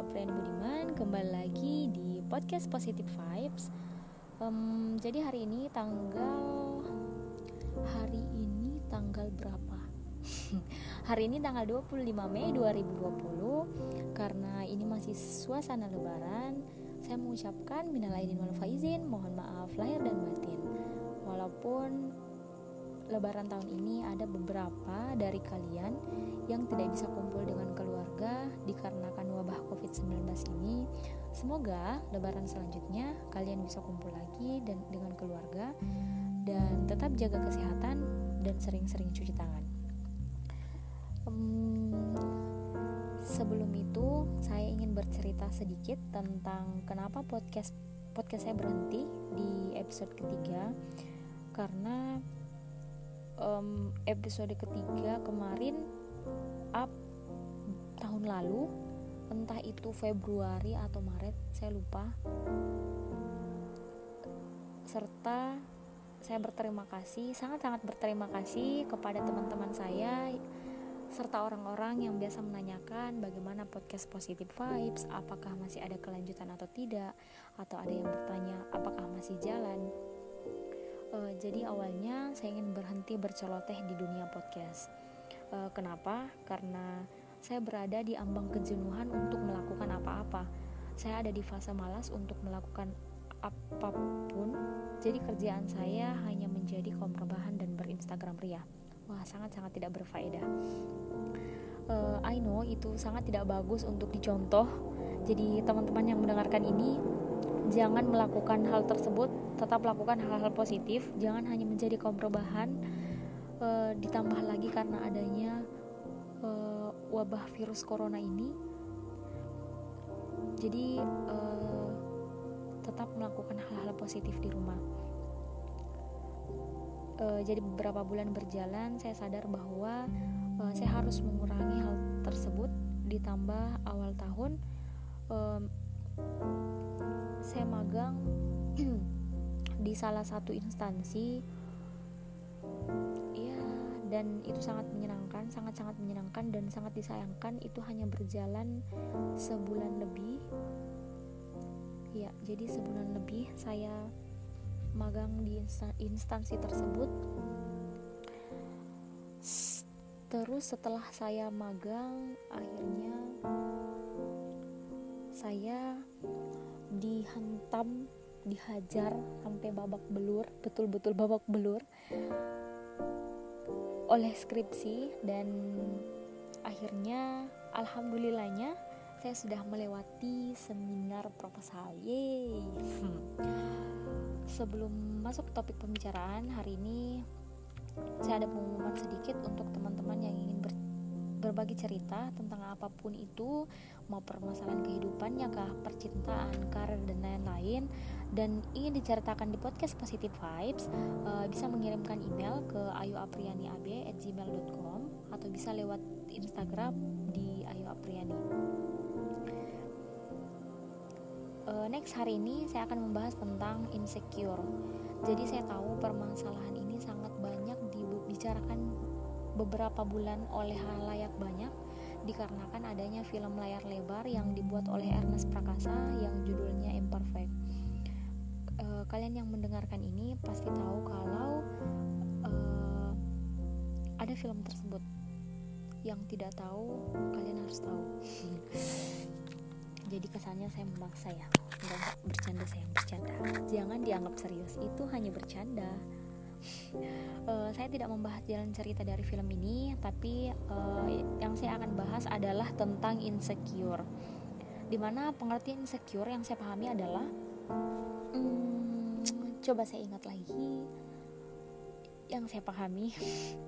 Apriani Budiman kembali lagi di podcast Positive Vibes. Um, jadi hari ini tanggal hari ini tanggal berapa? hari ini tanggal 25 Mei 2020 karena ini masih suasana lebaran. Saya mengucapkan minal aidin wal faizin, mohon maaf lahir dan batin. Walaupun Lebaran tahun ini ada beberapa dari kalian yang tidak bisa kumpul dengan keluarga dikarenakan wabah COVID-19 ini. Semoga Lebaran selanjutnya kalian bisa kumpul lagi dan dengan keluarga dan tetap jaga kesehatan dan sering-sering cuci tangan. Um, sebelum itu saya ingin bercerita sedikit tentang kenapa podcast podcast saya berhenti di episode ketiga karena um, episode ketiga kemarin up tahun lalu entah itu Februari atau Maret saya lupa serta saya berterima kasih sangat-sangat berterima kasih kepada teman-teman saya serta orang-orang yang biasa menanyakan bagaimana podcast Positive Vibes, apakah masih ada kelanjutan atau tidak, atau ada yang bertanya apakah masih jalan. Uh, jadi awalnya saya ingin berhenti berceloteh di dunia podcast. Uh, kenapa? Karena saya berada di ambang kejenuhan untuk melakukan apa-apa. Saya ada di fase malas untuk melakukan apa pun. Jadi kerjaan saya hanya menjadi kaum rebahan dan berinstagram ria. Wah, sangat-sangat tidak berfaedah. Uh, I know itu sangat tidak bagus untuk dicontoh. Jadi teman-teman yang mendengarkan ini jangan melakukan hal tersebut tetap lakukan hal-hal positif. Jangan hanya menjadi kaum perubahan e, ditambah lagi karena adanya e, wabah virus corona ini. Jadi e, tetap melakukan hal-hal positif di rumah. E, jadi beberapa bulan berjalan saya sadar bahwa e, saya harus mengurangi hal tersebut. Ditambah awal tahun saya magang di salah satu instansi. Ya dan itu sangat menyenangkan sangat-sangat menyenangkan dan sangat disayangkan. Itu hanya berjalan sebulan lebih. Ya jadi sebulan lebih saya magang di instansi tersebut. Terus setelah saya magang akhirnya saya dihantam dihajar sampai babak belur betul-betul babak belur oleh skripsi dan akhirnya alhamdulillahnya saya sudah melewati seminar proposal. Yeay. Sebelum masuk ke topik pembicaraan hari ini saya ada pengumuman sedikit untuk teman-teman yang ingin ber berbagi cerita tentang apa pun itu mau permasalahan kehidupannya kah percintaan karir dan lain-lain. Dan ingin diceritakan di podcast Positive Vibes uh, bisa mengirimkan email ke ayuaprianiab@gmail.com atau bisa lewat Instagram di ayuapriani uh, next hari ini saya akan membahas tentang insecure. Jadi saya tahu permasalahan ini sangat banyak dibicarakan beberapa bulan oleh halayak banyak dikarenakan adanya film layar lebar yang dibuat oleh Ernest Prakasa yang judulnya Imperfect. E, kalian yang mendengarkan ini pasti tahu kalau e, ada film tersebut. Yang tidak tahu kalian harus tahu. Jadi kesannya saya memaksa ya. Enggak bercanda saya bercanda. Jangan dianggap serius. Itu hanya bercanda uh, saya tidak membahas jalan cerita dari film ini, tapi uh, yang saya akan bahas adalah tentang insecure. Di mana pengertian insecure yang saya pahami adalah, hmm, coba saya ingat lagi, yang saya pahami,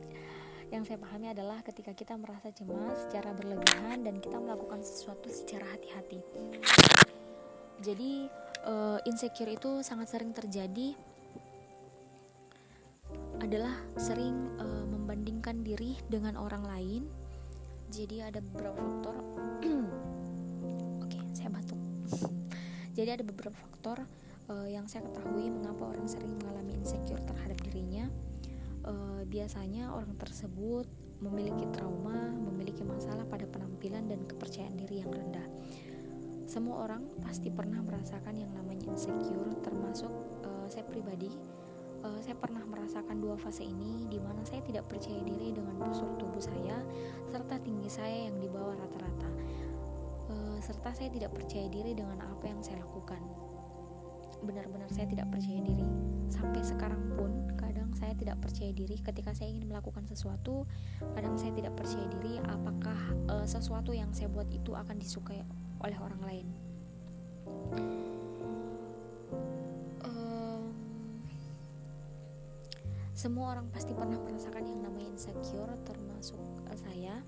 yang saya pahami adalah ketika kita merasa cemas secara berlebihan dan kita melakukan sesuatu secara hati-hati. Jadi uh, insecure itu sangat sering terjadi adalah sering uh, membandingkan diri dengan orang lain. Jadi ada beberapa faktor. Oke, okay, saya batuk. Jadi ada beberapa faktor uh, yang saya ketahui mengapa orang sering mengalami insecure terhadap dirinya. Uh, biasanya orang tersebut memiliki trauma, memiliki masalah pada penampilan dan kepercayaan diri yang rendah. semua orang pasti pernah merasakan yang namanya insecure, termasuk uh, saya pribadi. Uh, saya pernah merasakan dua fase ini, di mana saya tidak percaya diri dengan postur tubuh saya serta tinggi saya yang di bawah rata-rata, uh, serta saya tidak percaya diri dengan apa yang saya lakukan. Benar-benar saya tidak percaya diri. Sampai sekarang pun, kadang saya tidak percaya diri ketika saya ingin melakukan sesuatu. Kadang saya tidak percaya diri apakah uh, sesuatu yang saya buat itu akan disukai oleh orang lain. Semua orang pasti pernah merasakan yang namanya insecure, termasuk uh, saya.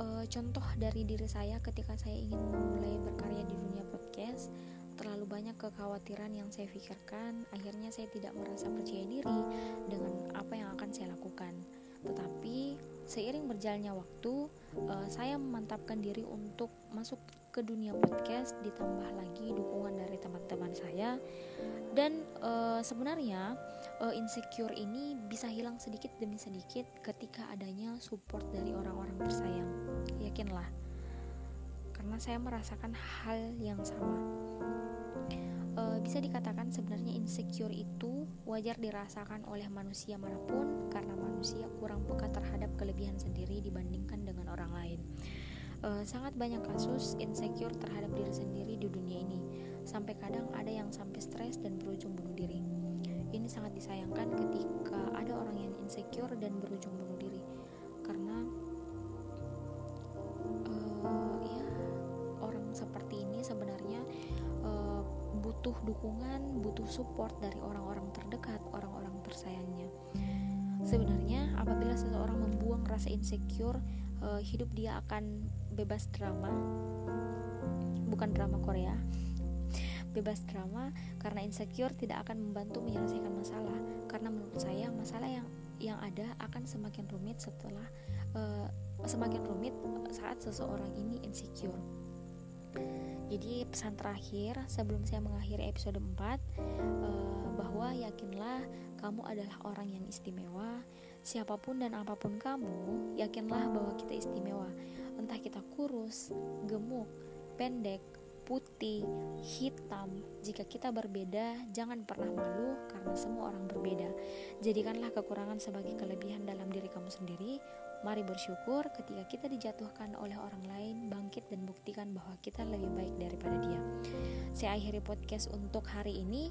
Uh, contoh dari diri saya ketika saya ingin memulai berkarya di dunia podcast, terlalu banyak kekhawatiran yang saya pikirkan. Akhirnya saya tidak merasa percaya diri dengan apa yang akan saya lakukan. Tetapi Seiring berjalannya waktu, uh, saya memantapkan diri untuk masuk ke dunia podcast, ditambah lagi dukungan dari teman-teman saya. Dan uh, sebenarnya uh, insecure ini bisa hilang sedikit demi sedikit ketika adanya support dari orang-orang tersayang. Yakinlah, karena saya merasakan hal yang sama e, bisa dikatakan sebenarnya insecure itu wajar dirasakan oleh manusia mana pun karena manusia kurang peka terhadap kelebihan sendiri dibandingkan dengan orang lain. E, sangat banyak kasus insecure terhadap diri sendiri di dunia ini, sampai kadang ada yang sampai stres dan berujung bunuh diri. Ini sangat disayangkan ketika ada orang yang insecure dan berujung bunuh butuh dukungan, butuh support dari orang-orang terdekat, orang-orang tersayangnya. Sebenarnya, apabila seseorang membuang rasa insecure, uh, hidup dia akan bebas drama, bukan drama Korea. Bebas drama karena insecure tidak akan membantu menyelesaikan masalah. Karena menurut saya masalah yang yang ada akan semakin rumit setelah uh, semakin rumit saat seseorang ini insecure. Jadi pesan terakhir sebelum saya mengakhiri episode 4 uh, eh, bahwa yakinlah kamu adalah orang yang istimewa. Siapa pun dan apa pun kamu, yakinlah bahwa kita istimewa. Entah kita kurus, gemuk, pendek, putih, hitam. Jika kita berbeda, jangan pernah malu karena semua orang berbeda. Jadikanlah kekurangan sebagai kelebihan dalam diri kamu sendiri. Mari bersyukur ketika kita dijatuhkan oleh orang lain, bangkit dan buktikan bahwa kita lebih baik daripada dia. Saya akhiri podcast untuk hari ini.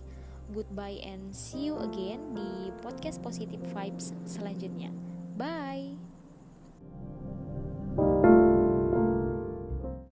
Goodbye and see you again di podcast Positive Vibes selanjutnya. Bye.